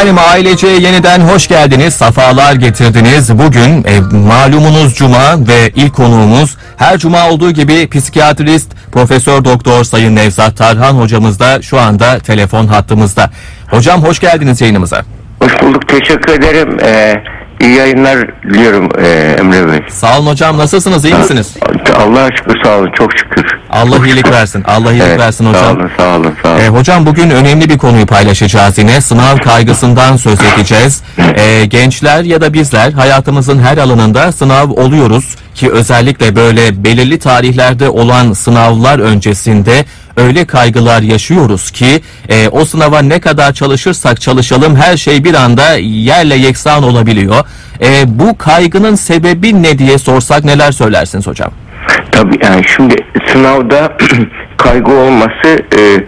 Efendim ailece yeniden hoş geldiniz, safalar getirdiniz. Bugün e, malumunuz Cuma ve ilk konuğumuz her Cuma olduğu gibi psikiyatrist Profesör Doktor Sayın Nevzat Tarhan hocamız da şu anda telefon hattımızda. Hocam hoş geldiniz yayınımıza. Hoş bulduk. Teşekkür ederim. Ee, iyi yayınlar diliyorum ee, Emre Bey. Sağ olun hocam nasılsınız, iyi misiniz? Allah'a şükür sağ olun. Çok şükür. Allah Çok iyilik şükür. versin, Allah iyilik Evet, versin Sağ hocam. olun, sağ olun, sağ olun. E, hocam bugün önemli bir konuyu paylaşacağız yine. Sınav kaygısından söz edeceğiz. E, gençler ya da bizler hayatımızın her alanında sınav oluyoruz ki özellikle böyle belirli tarihlerde olan sınavlar öncesinde öyle kaygılar yaşıyoruz ki e, o sınava ne kadar çalışırsak çalışalım her şey bir anda yerle yeksan olabiliyor. E, bu kaygının sebebi ne diye sorsak neler söylersiniz hocam? Tabii yani şimdi sınavda kaygı olması e,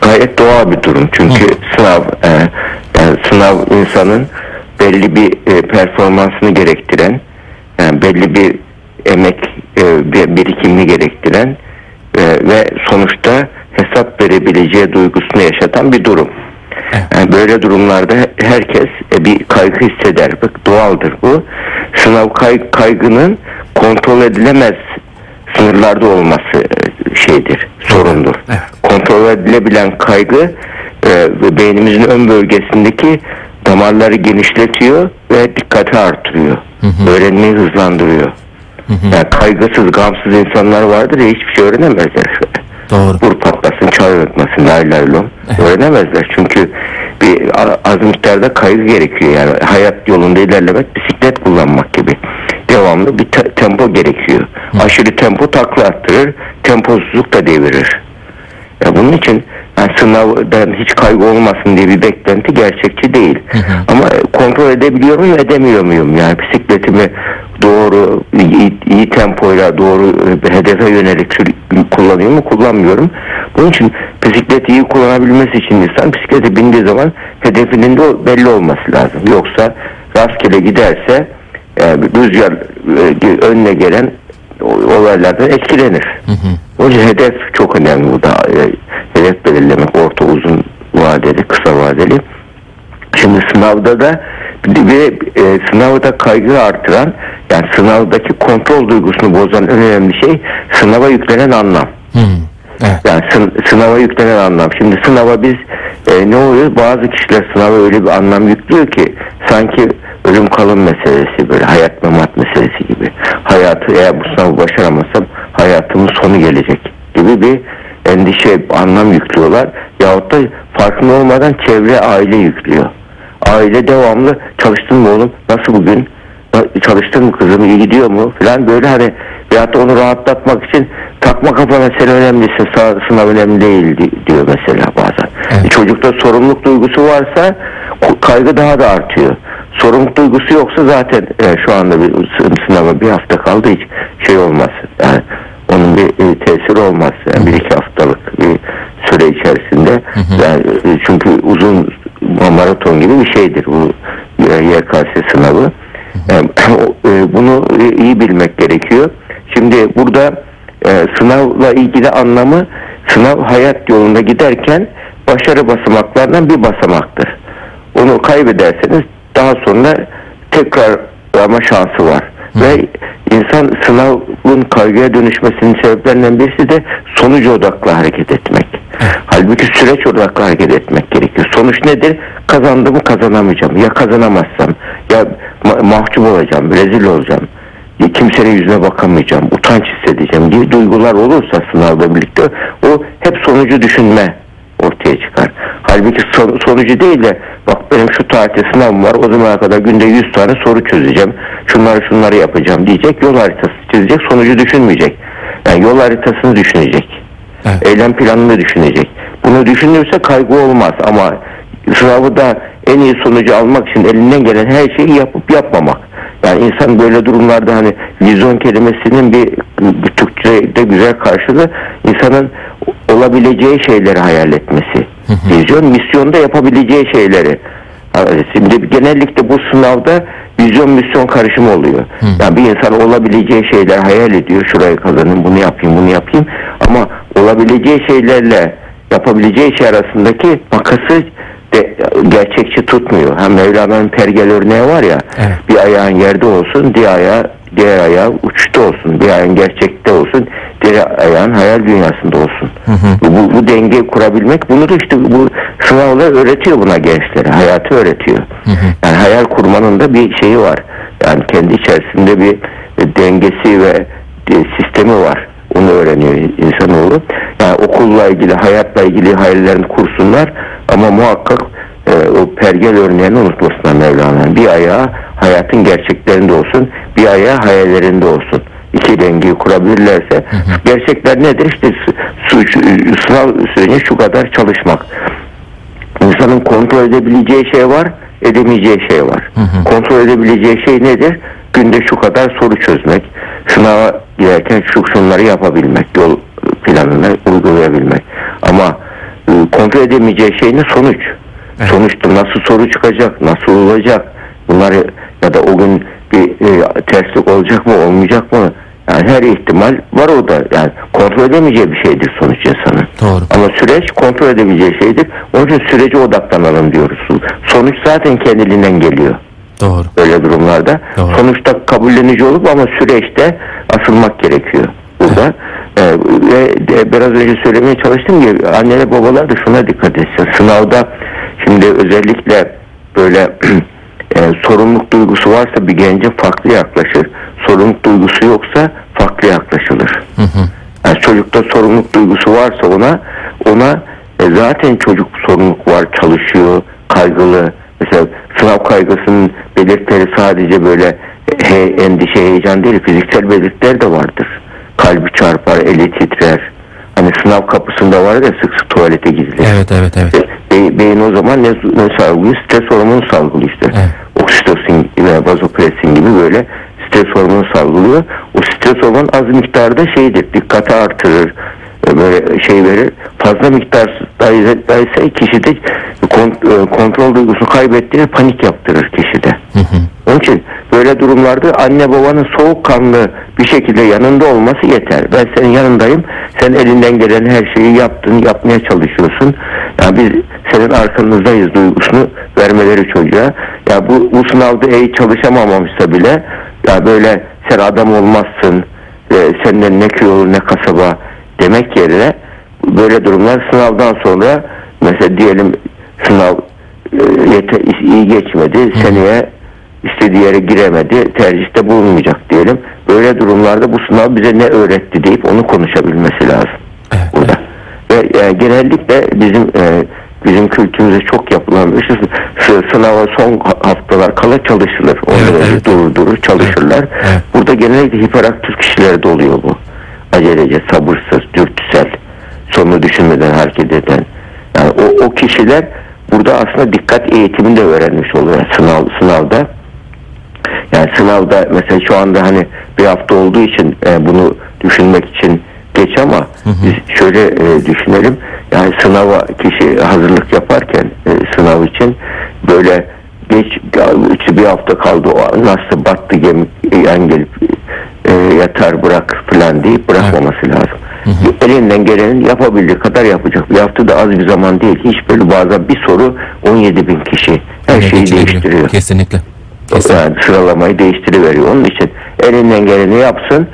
gayet doğal bir durum. Çünkü sınav e, yani sınav insanın belli bir e, performansını gerektiren yani belli bir emek e, bir birikimini gerektiren e, ve sonuçta hesap verebileceği duygusunu yaşatan bir durum. Yani böyle durumlarda herkes e, bir kaygı hisseder. Bak doğaldır bu. Sınav kay- kaygının kontrol edilemez sınırlarda olması e, şeydir, sorundur. Evet. Kontrol edilebilen kaygı e, beynimizin ön bölgesindeki damarları genişletiyor ve dikkati artırıyor. Öğrenmeyi hızlandırıyor. Yani kaygısız, gamsız insanlar vardır ya hiçbir şey öğrenemezler Doğru. vur patlasın, çay öğretmesin, lay lay lom. Öğrenemezler çünkü bir az miktarda kaygı gerekiyor yani hayat yolunda ilerlemek bisiklet kullanmak gibi. Devamlı bir te- tempo gerekiyor. Aşırı tempo takla attırır, temposuzluk da devirir. Ya bunun için yani sınavdan hiç kaygı olmasın diye bir beklenti gerçekçi değil. Ama kontrol edebiliyor muyum, edemiyor muyum? Yani bisikletimi doğru, iyi, iyi tempoyla doğru e, hedefe yönelik kullanıyor mu, kullanmıyorum. Bunun için bisikleti iyi kullanabilmesi için insan bisiklete bindiği zaman hedefinin de o- belli olması lazım. Yoksa rastgele giderse yani rüzgar e, önüne gelen olaylardan etkilenir. O yüzden hedef çok önemli burada. E, hedef belirlemek orta uzun vadeli, kısa vadeli. Şimdi sınavda da ve e, sınavda kaygı artıran yani sınavdaki kontrol duygusunu bozan en önemli şey sınava yüklenen anlam. Hı. Evet. Yani sın- sınava yüklenen anlam. Şimdi sınava biz e, ne oluyor? Bazı kişiler sınava öyle bir anlam yüklüyor ki sanki ölüm kalım meselesi böyle hayat memat meselesi gibi. Hayatı eğer bu sınavı başaramazsam hayatımın sonu gelecek gibi bir endişe anlam yüklüyorlar. Yahut da farkında olmadan çevre aile yüklüyor. Aile devamlı çalıştın mı oğlum? Nasıl bugün? Çalıştın mı kızım? iyi gidiyor mu? Falan böyle hani veyahut da onu rahatlatmak için takma kafana sen önemlisin sınav önemli değil di- diyor mesela bazen. Evet. Çocukta sorumluluk duygusu varsa kaygı daha da artıyor. Sorumluluk duygusu yoksa zaten e, şu anda bir sı- sınava bir hafta kaldı hiç şey olmaz. Yani onun bir e, tesiri olmaz. Yani bir iki haftalık bir süre içerisinde. Yani, e, çünkü uzun maraton gibi bir şeydir bu e, YKS sınavı. Yani, o, e, bunu e, iyi bilmek gerekiyor. Şimdi burada e, sınavla ilgili anlamı sınav hayat yolunda giderken başarı basamaklarından bir basamaktır. Onu kaybederseniz daha sonra tekrarlama şansı var. Ve insan sınavın kaygıya dönüşmesinin sebeplerinden birisi de sonuç odaklı hareket etmek. Halbuki süreç odaklı hareket etmek gerekiyor. Sonuç nedir? Kazandım kazanamayacağım. Ya kazanamazsam ya ma- mahcup olacağım, rezil olacağım. Ya kimsenin yüzüne bakamayacağım, utanç hissedeceğim gibi duygular olursa sınavda birlikte o hep sonucu düşünme ortaya çıkar. Halbuki son- sonucu değil de bak benim şu tarihte sınavım var o zamana kadar günde 100 tane soru çözeceğim. Şunları şunları yapacağım diyecek. Yol haritası çizecek. Sonucu düşünmeyecek. Yani yol haritasını düşünecek. Evet. Eylem planını düşünecek. Bunu düşünürse kaygı olmaz ama sınavı da en iyi sonucu almak için elinden gelen her şeyi yapıp yapmamak. Yani insan böyle durumlarda hani vizyon kelimesinin bir, bir Türkçe'de güzel karşılığı insanın olabileceği şeyleri hayal etmesi. Vizyon misyonda yapabileceği şeyleri. Şimdi genellikle bu sınavda vizyon misyon karışımı oluyor. Yani bir insan olabileceği şeyler hayal ediyor. Şurayı kazanayım, bunu yapayım, bunu yapayım. Ama olabileceği şeylerle yapabileceği şey arasındaki makası de, gerçekçi tutmuyor. Hem Mevlana'nın pergel örneği var ya Evet. bir ayağın yerde olsun diğer ayağı diğer ayağı uçta olsun. Bir ayağın gerçekte olsun diğer ayağın hayal dünyasında olsun. Bu, bu dengeyi kurabilmek bunu da işte bu sınavlar öğretiyor buna gençlere. Hayatı öğretiyor. Yani hayal kurmanın da bir şeyi var. Yani kendi içerisinde bir dengesi ve sistemi var. Onu öğreniyor insanoğlu. Yani okulla ilgili, hayatla ilgili hayallerini kursunlar ama muhakkak e, o pergel örneğini unutmasınlar Mevlana'nın. Bir ayağı hayatın gerçeklerinde olsun, bir ayağı hayallerinde olsun. İki dengeyi kurabilirlerse gerçekler nedir? İşte su, su, sınav sürecinde şu kadar çalışmak. İnsanın kontrol edebileceği şey var, edemeyeceği şey var. Kontrol edebileceği şey nedir? Günde şu kadar soru çözmek, sınava girerken şu şunları yapabilmek, yol planını uygulayabilmek. Ama e, kontrol edemeyeceği şey ne? Sonuç. Sonuçta nasıl soru çıkacak, nasıl olacak? Bunları ya da o gün bir e, terslik olacak mı, olmayacak mı? Yani her ihtimal var orada. Yani kontrol edemeyeceği bir şeydir sonuç insanın. Doğru. Ama süreç kontrol edebileceği şeydir. Onun için sürece odaklanalım diyoruz. Sonuç zaten kendiliğinden geliyor Doğru. öyle durumlarda. Doğru. Sonuçta kabullenici olup ama süreçte asılmak gerekiyor burada. Ee, ve de biraz önce söylemeye çalıştım ki anneler babalar da şuna dikkat etsin. Sınavda şimdi özellikle böyle e, sorumluluk duygusu varsa bir gence farklı yaklaşır. Sorumluluk duygusu yoksa farklı yaklaşılır. Yani çocukta sorumluluk duygusu varsa ona ona e, zaten çocuk sorumluluk var, çalışıyor, kaygılı. Mesela sınav kaygısının belirtileri sadece böyle he, endişe, heyecan değil, fiziksel belirtiler de vardır. Kalbi çarpar, eli titrer. Hani sınav kapısında var ya sık sık tuvalete gidilir. Evet evet evet. Be- beyin o zaman ne, ne salgılıyor? Stres hormonu salgılıyor işte. Evet. Oksitosin ve vazopresin gibi böyle stres hormonu salgılıyor. O stres hormonu az miktarda şeydir, dikkati artırır, e, böyle şey verir. Fazla miktardaysa kişide e, kontrol duygusunu kaybettiğinde panik yaptırır kişide. Onun için böyle durumlarda anne babanın soğukkanlı bir şekilde yanında olması yeter. Ben senin yanındayım. Sen elinden gelen her şeyi yaptın, yapmaya çalışıyorsun. Ya biz senin arkanızdayız duygusunu vermeleri çocuğa. Ya bu, bu sınavda iyi çalışamamışsa bile ya böyle sen adam olmazsın. E, senden ne köy olur ne kasaba demek yerine böyle durumlar sınavdan sonra mesela diyelim sınav e, yete, iyi geçmedi. Seneye istediği yere giremedi, tercihte bulunmayacak diyelim. Böyle durumlarda bu sınav bize ne öğretti deyip onu konuşabilmesi lazım Evet, burada. Ve yani genellikle bizim e, bizim kültürümüzde çok yapılan bir şey sı- sınava son ha- haftalar kala çalışılır. Ondan Evet, evet. durur durur çalışırlar. Evet, evet. Burada genellikle hiperaktif kişilerde oluyor bu. Acelece, sabırsız, dürtüsel, sonunu düşünmeden hareket eden. Yani o, o kişiler burada aslında dikkat eğitimini de öğrenmiş oluyor sınav sınavda. Yani sınavda mesela şu anda hani bir hafta olduğu için e, bunu düşünmek için geç ama biz şöyle e, düşünelim. Yani sınava kişi hazırlık yaparken e, sınav için böyle geç bir hafta kaldı o nasıl battı gemi yan gelip e, yatar bırak falan deyip bırakmaması lazım. Elinden gelenin yapabildiği kadar yapacak. Bir hafta da az bir zaman değil. Hiç böyle bazen bir soru 17 bin kişi her Evet, şeyi değiştiriyor. Kesinlikle. Yani sıralamayı değiştiriveriyor. Onun için elinden geleni yapsın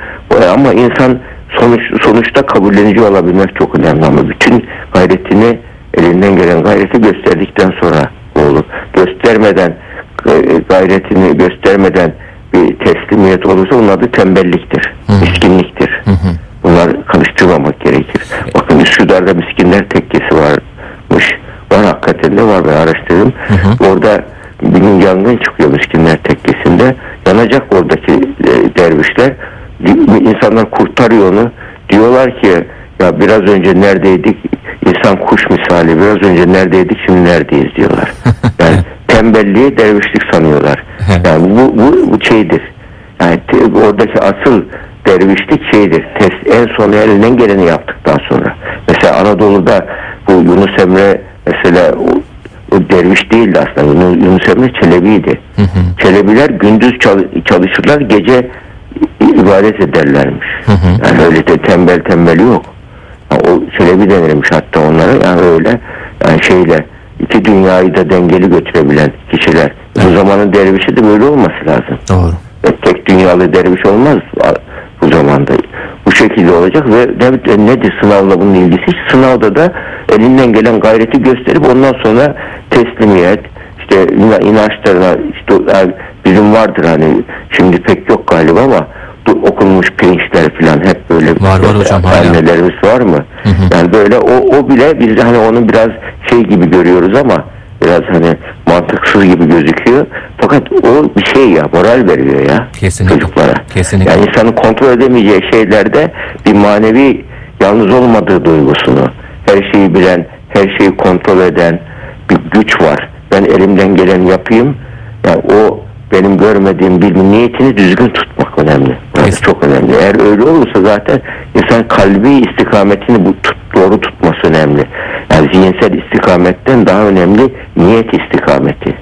ama insan sonuç sonuçta kabullenici olabilmek çok önemli ama bütün gayretini elinden gelen gayreti gösterdikten sonra olur. Göstermeden e, gayretini göstermeden bir teslimiyet olursa onun adı tembelliktir, miskinliktir. Bunlar karıştırmamak gerekir. Bakın Üsküdar'da miskinler tekkesi varmış. Var hakikaten de var ben araştırdım. Orada bir yangın çıkıyor miskinler tekkesinde. Yanacak oradaki e, dervişler. İnsanlar kurtarıyor onu. Diyorlar ki ya biraz önce neredeydik? İnsan kuş misali. Biraz önce neredeydik? Şimdi neredeyiz diyorlar. Yani tembelliği dervişlik sanıyorlar. Yani bu, bu, bu şeydir. Yani oradaki asıl dervişlik şeydir. Test, en son elinden geleni yaptıktan sonra. Mesela Anadolu'da bu Yunus Emre mesela o, derviş değildi aslında. Yunus, Emre Çelebi'ydi. Çelebiler gündüz çal- çalışırlar, gece ibadet ederlermiş. Yani öyle de tembel tembel yok. Yani o Çelebi denirmiş hatta onlara. Yani öyle yani şeyle iki dünyayı da dengeli götürebilen kişiler. Bu zamanın dervişi de böyle olması lazım. Doğru. Tek dünyalı derviş olmaz bu zamanda. Bu şekilde olacak ve ne- nedir sınavla bunun ilgisi? Sınavda da elinden gelen gayreti gösterip ondan sonra teslimiyet, işte ina- inançlarına işte bizim vardır hani şimdi pek yok galiba ama okunmuş pirinçler falan hep böyle Var, var hocam, hala. annelerimiz var mı? Hı hı. Yani böyle o, o bile biz hani onu biraz şey gibi görüyoruz ama biraz hani mantıksız gibi gözüküyor. Fakat o bir şey ya moral veriyor ya Kesinlikle. çocuklara. Kesinlikle. Yani insanın kontrol edemeyeceği şeylerde bir manevi yalnız olmadığı duygusunu, her şeyi bilen, her şeyi kontrol eden bir güç var. Ben elimden geleni yapayım. Yani o benim görmediğim bir niyetini düzgün tutmak önemli. Yani çok önemli. Eğer öyle olursa zaten insan kalbi istikametini bu tut, doğru tutması önemli. Zihinsel istikametten daha önemli niyet istikameti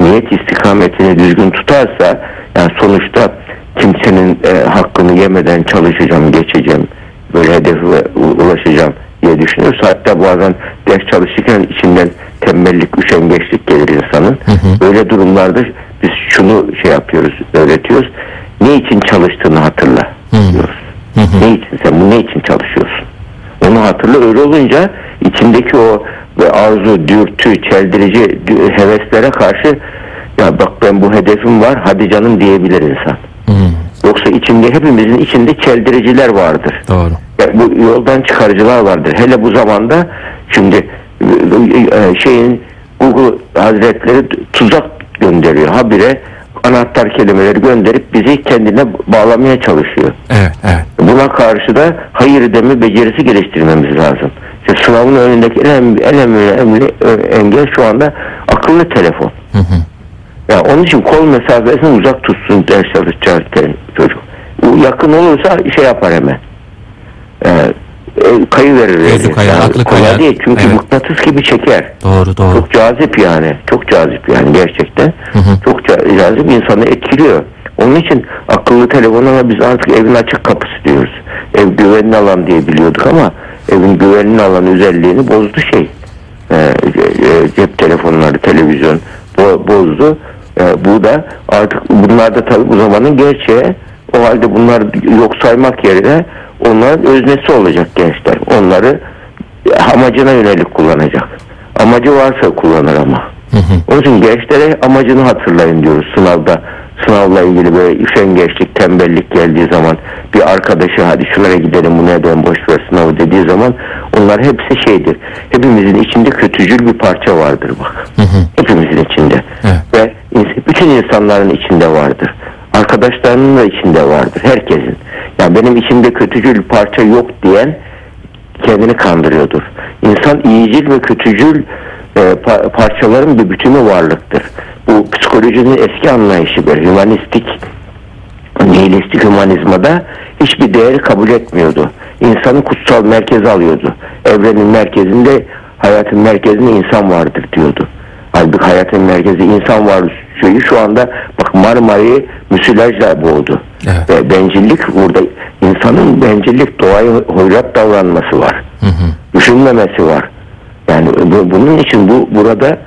niyet istikametini düzgün tutarsa yani sonuçta kimsenin e, hakkını yemeden çalışacağım, geçeceğim, böyle hedefe ulaşacağım diye düşünüyorsa hatta bazen ders çalışırken içinden tembellik, üşengeçlik gelir insanın. hı. Böyle durumlarda biz şunu şey yapıyoruz, öğretiyoruz. Ne için çalıştığını hatırla Hı. diyoruz. Hı hı. Ne için sen bu ne için çalışıyorsun? Onu hatırla öyle olunca içindeki o ve arzu, dürtü, çeldirici heveslere karşı ya bak ben bu hedefim var hadi canım diyebilir insan. Hı. Yoksa içinde hepimizin içinde çeldiriciler vardır. Doğru. Ya bu yoldan çıkarıcılar vardır. Hele bu zamanda şimdi e, şeyin Google Hazretleri tuzak gönderiyor. Habire anahtar kelimeleri gönderip bizi kendine bağlamaya çalışıyor. Evet, evet. Buna karşı da hayır deme becerisi geliştirmemiz lazım. İşte sınavın önündeki en, en önemli ö- engel şu anda akıllı telefon. Hı hı. Ya onun için kol mesafesini uzak tutsun ders çalışacağı çocuk. Bu yakın olursa şey yapar hemen. Ee, e, kayı verir. Gözü kayar, aklı kolay kayar. değil çünkü Evet. mıknatıs gibi çeker. Doğru, doğru. Çok cazip yani. Çok cazip yani gerçekten. Hı hı. Çok ca- cazip insanı etkiliyor. Onun için akıllı telefona biz artık evin açık kapısı diyoruz. Ev güvenli alan diye biliyorduk ama evin güvenli alan özelliğini bozdu şey. Ee, e, cep telefonları, televizyon bo- bozdu. Ee, bu da artık bunlar da tabii bu zamanın gerçeği. O halde bunlar yok saymak yerine onların öznesi olacak gençler. Onları amacına yönelik kullanacak. Amacı varsa kullanır ama. Hı hı. Onun için gençlere amacını hatırlayın diyoruz sınavda. Sınavla ilgili böyle üşengeçlik, tembellik geldiği zaman bir arkadaşı hadi şuraya gidelim bu neden boş ver sınavı dediği zaman onlar hepsi şeydir. Hepimizin içinde kötücül bir parça vardır bak. Hı hı. Hepimizin içinde. Evet. Ve bütün insanların içinde vardır. Arkadaşlarının da içinde vardır. Herkesin. Yani benim içimde kötücül parça yok diyen kendini kandırıyordur. İnsan iyicil ve kötücül e, pa- parçaların bir bütünü varlıktır. Bu psikolojinin eski anlayışıdır. Hümanistik, nihilistik hümanizmada hiçbir değeri kabul etmiyordu. İnsanı kutsal merkeze alıyordu. Evrenin merkezinde, hayatın merkezinde insan vardır diyordu. Halbuki hayatın merkezi insan var şeyi şu anda bak Marmara'yı müsilajla boğdu. Evet. Ve bencillik burada insanın bencillik doğaya hoyrat davranması var. Hı hı. Düşünmemesi var. Yani bu- bunun için bu burada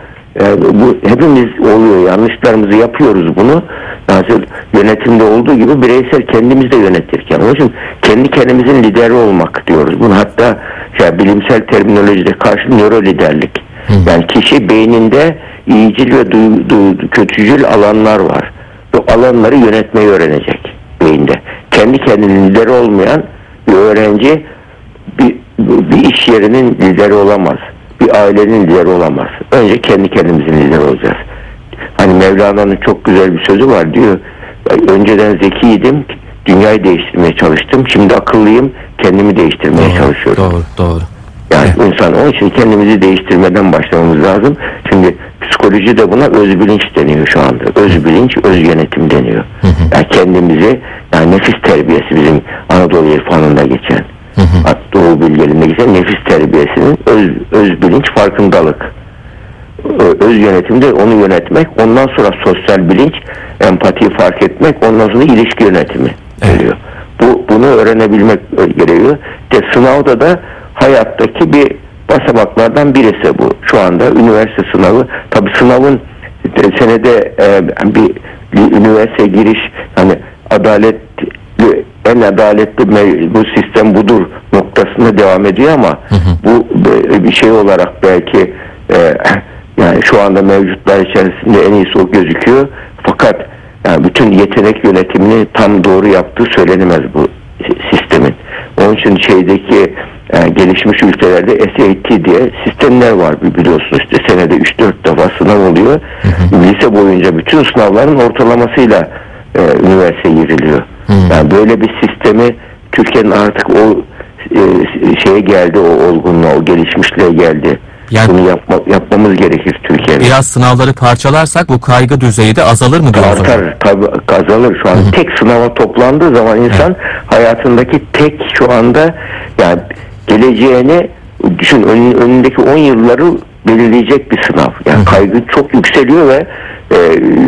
e, bu hepimiz oluyor yanlışlarımızı yapıyoruz bunu. Nasıl yönetimde olduğu gibi bireysel kendimiz de yönetirken. Onun için kendi kendimizin lideri olmak diyoruz. Bunu hatta şey, bilimsel terminolojide karşı nöro liderlik. Hı. Yani kişi beyninde iyicil ve duy- duy- kötücül alanlar var. Bu alanları yönetmeyi öğrenecek beyinde. Kendi kendinin lideri olmayan bir öğrenci bir, bir iş yerinin lideri olamaz. Bir ailenin lideri olamaz. Önce kendi kendimizin lideri olacağız. Hani Mevlana'nın çok güzel bir sözü var diyor. Önceden zekiydim, dünyayı değiştirmeye çalıştım. Şimdi akıllıyım, kendimi değiştirmeye Doğru, çalışıyorum. doğru, doğru. Yani Evet. insan onun için kendimizi değiştirmeden başlamamız lazım. Şimdi psikoloji de buna öz bilinç deniyor şu anda. Öz bilinç, öz yönetim deniyor. Hı hı. Yani kendimizi, yani nefis terbiyesi bizim Anadolu irfanında geçen, Hı hı. Doğu bilgelerinde nefis terbiyesinin öz, öz bilinç, farkındalık. Öz yönetimde onu yönetmek, ondan sonra sosyal bilinç, empatiyi fark etmek, ondan sonra ilişki yönetimi Evet. geliyor. Bu bunu öğrenebilmek e, gerekiyor. De sınavda da hayattaki bir basamaklardan birisi bu. Şu anda üniversite sınavı. Tabi sınavın e, senede e, bir, bir üniversite giriş hani adaletli en adaletli bu sistem budur noktasında devam ediyor ama bu be- bir şey olarak belki e, yani şu anda mevcutlar içerisinde en iyisi o gözüküyor. Fakat yani bütün yetenek yönetimini tam doğru yaptığı söylenemez bu si- sistemin. Onun için şeydeki e, gelişmiş ülkelerde SAT diye sistemler var biliyorsunuz işte senede 3-4 defa sınav oluyor. Lise boyunca bütün sınavların ortalamasıyla e, üniversiteye giriliyor. Yani böyle bir sistemi Türkiye'nin artık o e, şeye geldi o olgunluğa, o gelişmişliğe geldi. Yani- Bunu yapma, yapmamız gerekir Türkiye'de. Biraz sınavları parçalarsak bu kaygı düzeyi de azalır mı diyorsunuz? Artar tabi azalır şu an. Tek sınava toplandığı zaman insan hayatındaki tek şu anda yani geleceğini düşün önün- önündeki 10 yılları belirleyecek bir sınav. Yani kaygı çok yükseliyor ve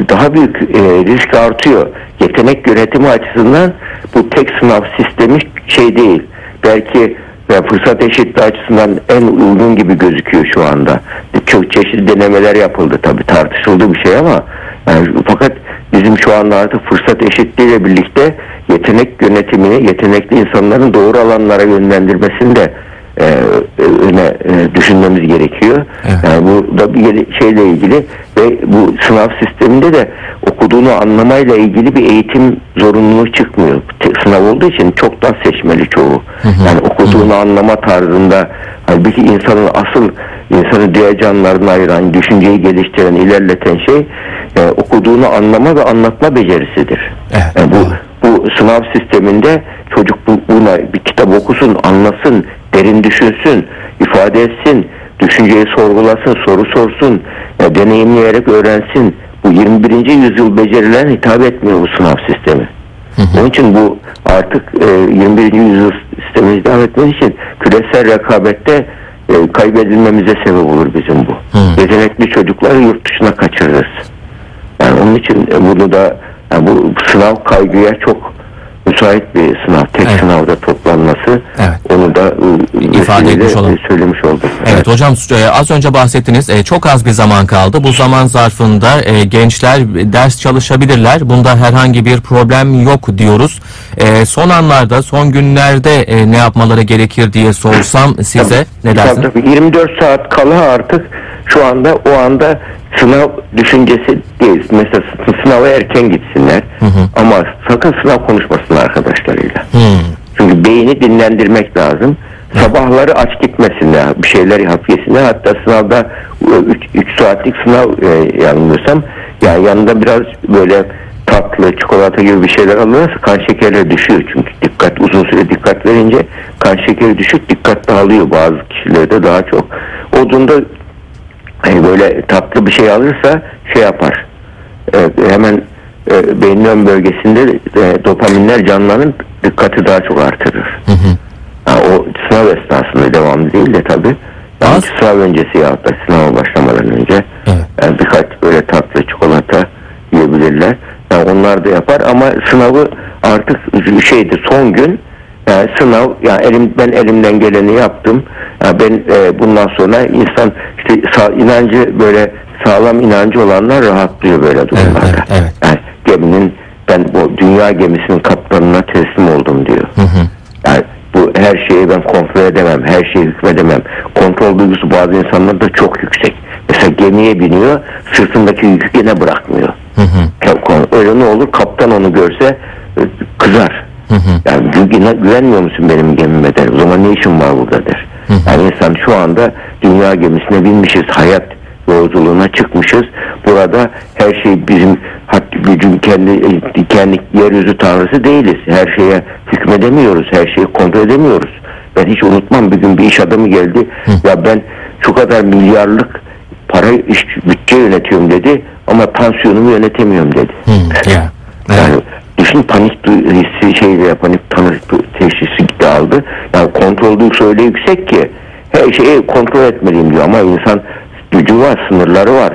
daha büyük e, risk artıyor. Yetenek yönetimi açısından bu tek sınav sistemi şey değil. Belki ve fırsat eşitliği açısından en uygun gibi gözüküyor şu anda. Çok çeşitli denemeler yapıldı tabii tartışıldı bir şey ama yani, fakat bizim şu anda artık fırsat eşitliğiyle birlikte yetenek yönetimini yetenekli insanların doğru alanlara yönlendirmesini de e, öne e, düşünmemiz gerekiyor. Evet. Yani bu da bir şeyle ilgili ve bu sınav sisteminde de okuduğunu anlamayla ilgili bir eğitim zorunluluğu çıkmıyor. Sınav olduğu için çoktan seçmeli çoğu. Yani okuduğunu anlama tarzında halbuki insanın asıl insanı diğer canlılardan ayıran, düşünceyi geliştiren, ilerleten şey e, okuduğunu anlama ve anlatma becerisidir. Evet, Yani bu bu sınav sisteminde çocuk bu, buna bir kitap okusun, anlasın, derin düşünsün, ifade etsin, düşünceyi sorgulasın, soru sorsun, ya deneyimleyerek öğrensin. Bu 21. yüzyıl becerilerine hitap etmiyor bu sınav sistemi. Onun için bu artık e, 21. yüzyıl sistemine hitap etmesi için küresel rekabette e, kaybedilmemize sebep olur bizim bu. Yetenekli çocukları yurt dışına kaçırırız. Yani onun için e, bunu da yani bu sınav kaygıya çok müsait bir sınav. Tek Evet. sınavda toplanması. Evet. Onu da e, İfade etmiş olalım. e, söylemiş olduk. Evet hocam e, az önce bahsettiniz e, çok az bir zaman kaldı. Bu zaman zarfında gençler ders çalışabilirler. Bunda herhangi bir problem yok diyoruz. Son anlarda son günlerde ne yapmaları gerekir diye sorsam size ne Tabii, dersiniz? tabii. 24 saat kala artık şu anda o anda sınav düşüncesi değil. Mesela sı- sınava erken gitsinler. Ama sakın sınav konuşmasınlar arkadaşlarıyla. Hmm. Beyni dinlendirmek lazım. Sabahları aç gitmesinler, bir şeyler yap yesinler. Hatta sınavda 3 saatlik sınav e, yanılmıyorsam yani yanında biraz böyle tatlı, çikolata gibi bir şeyler alırsa kan şekerleri düşüyor. Çünkü dikkat uzun süre dikkat verince kan şekeri düşük, dikkat dağılıyor bazı kişilerde daha çok. Odunda hani böyle tatlı bir şey alırsa şey yapar. E, hemen e, beynin ön bölgesinde e, dopaminler canlanır, dikkati daha çok artırır. Ha, o sınav esnasında devamlı değil de tabi. Yani sınav öncesi ya da sınava başlamadan önce Evet. yani birkaç böyle tatlı çikolata yiyebilirler. Yani onlar da yapar ama sınavı artık şeydi son gün yani sınav yani elim ben elimden geleni yaptım. Yani ben e, bundan sonra insan işte sağ, inancı böyle sağlam inancı olanlar rahatlıyor böyle durumlarda. evet, evet. Yani geminin ben bu dünya gemisinin kaptanına teslim oldum diyor. Yani bu her şeyi ben kontrol edemem, her şeyi hükmedemem. Kontrol duygusu bazı insanlarda çok yüksek. Mesela gemiye biniyor, sırtındaki yükü gene bırakmıyor. Ya, kon- Öyle ne olur? Kaptan onu görse e, kızar. Yani gü- güven- güvenmiyor musun benim gemime der. O zaman ne işin var burada der. Yani insan şu anda dünya gemisine binmişiz. Hayat yolculuğuna çıkmışız. Burada her şey bizim gücün kendi kendi yeryüzü tanrısı değiliz. Her şeye hükmedemiyoruz. Her şeyi kontrol edemiyoruz. Ben hiç unutmam bir gün bir iş adamı geldi. Ya ben şu kadar milyarlık para iş bütçe yönetiyorum dedi ama pansiyonumu yönetemiyorum dedi. Ya. Yani düşün panik hissi şeyle panik du- teşhisi gitti aldı. Yani kontrol duygusu öyle yüksek ki her şeyi kontrol etmeliyim diyor ama insan gücü var, sınırları var.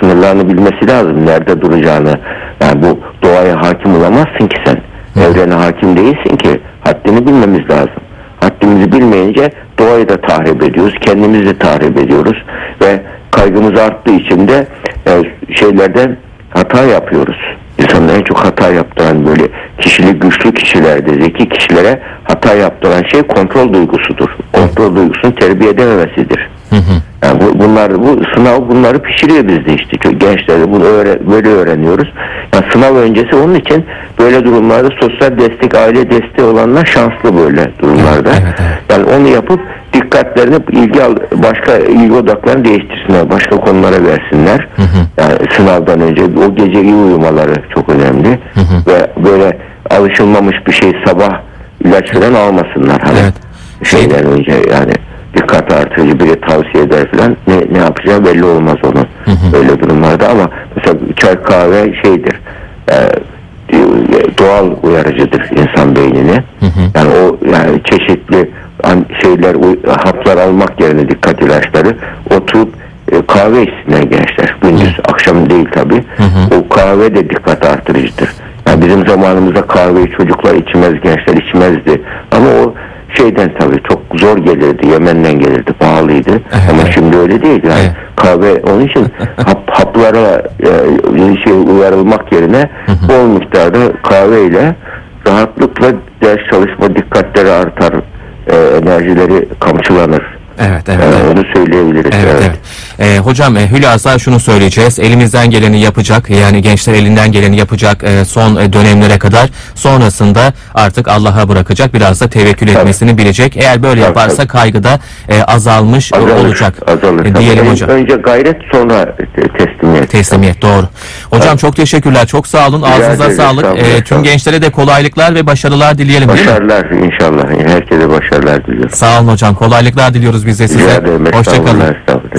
Sınırlarını bilmesi lazım. Nerede duracağını. Yani bu doğaya hakim olamazsın ki sen. Evrene hakim değilsin ki. Haddini bilmemiz lazım. Haddimizi bilmeyince doğayı da tahrip ediyoruz, kendimizi de tahrip ediyoruz ve kaygımız arttığı için de e, şeylerden hata yapıyoruz. İnsanın en çok hata yaptıran böyle kişilik güçlü kişilerde, zeki kişilere hata yaptıran şey kontrol duygusudur. Kontrol duygusunu terbiye edememesidir. Yani bu, bunlar bu sınav bunları pişiriyor bizde işte Çok gençlerde bunu öğre- böyle öğreniyoruz. Yani sınav öncesi onun için böyle durumlarda sosyal destek, aile desteği olanlar şanslı böyle durumlarda. Evet, evet, evet. Yani onu yapıp dikkatlerini ilgi al, başka ilgi odaklarını değiştirsinler, başka konulara versinler. Yani sınavdan önce o gece iyi uyumaları çok önemli ve böyle alışılmamış bir şey sabah ilaç falan almasınlar. Hani Evet. şeyden önce yani dikkat artırıcı biri tavsiye eder falan. Ne, ne yapacağı belli olmaz onun. Öyle durumlarda ama mesela çay kahve şeydir. E, doğal uyarıcıdır insan beynine. Yani o yani çeşitli şeyler haplar almak yerine dikkat ilaçları oturup e, kahve içsinler gençler. Gündüz akşam değil tabi o kahve de dikkat artırıcıdır. Yani bizim zamanımızda kahveyi çocuklar içmez gençler içmezdi. Ama o şeyden tabii çok zor gelirdi Yemen'den gelirdi pahalıydı ama evet. şimdi öyle değil yani Evet. kahve onun için hap, haplara e, şey uyarılmak yerine bol miktarda kahveyle rahatlıkla ders çalışma dikkatleri artar e, enerjileri kamçılanır Evet, evet, E, evet. onu söyleyebiliriz Evet, evet. Ee, hocam e, hülasa şunu söyleyeceğiz. Elimizden geleni yapacak. Yani gençler elinden geleni yapacak e, son e, dönemlere kadar. Sonrasında artık Allah'a bırakacak. Biraz da tevekkül etmesini bilecek. Eğer böyle Tabii, yaparsa kaygıda e, azalmış e, azalır, olacak. azalır. E, Tabii diyelim ön- hocam. önce gayret sonra te- teslimiyet Teslimiyet doğru. Hocam çok teşekkürler. Çok sağ olun. Ağzınıza ederim, sağlık. sağ E, tüm gençlere de kolaylıklar ve başarılar dileyelim değil mi? başarılar inşallah herkese başarılar diliyorum Sağ olun hocam. Kolaylıklar diliyoruz biz de size. Hoşçakalın.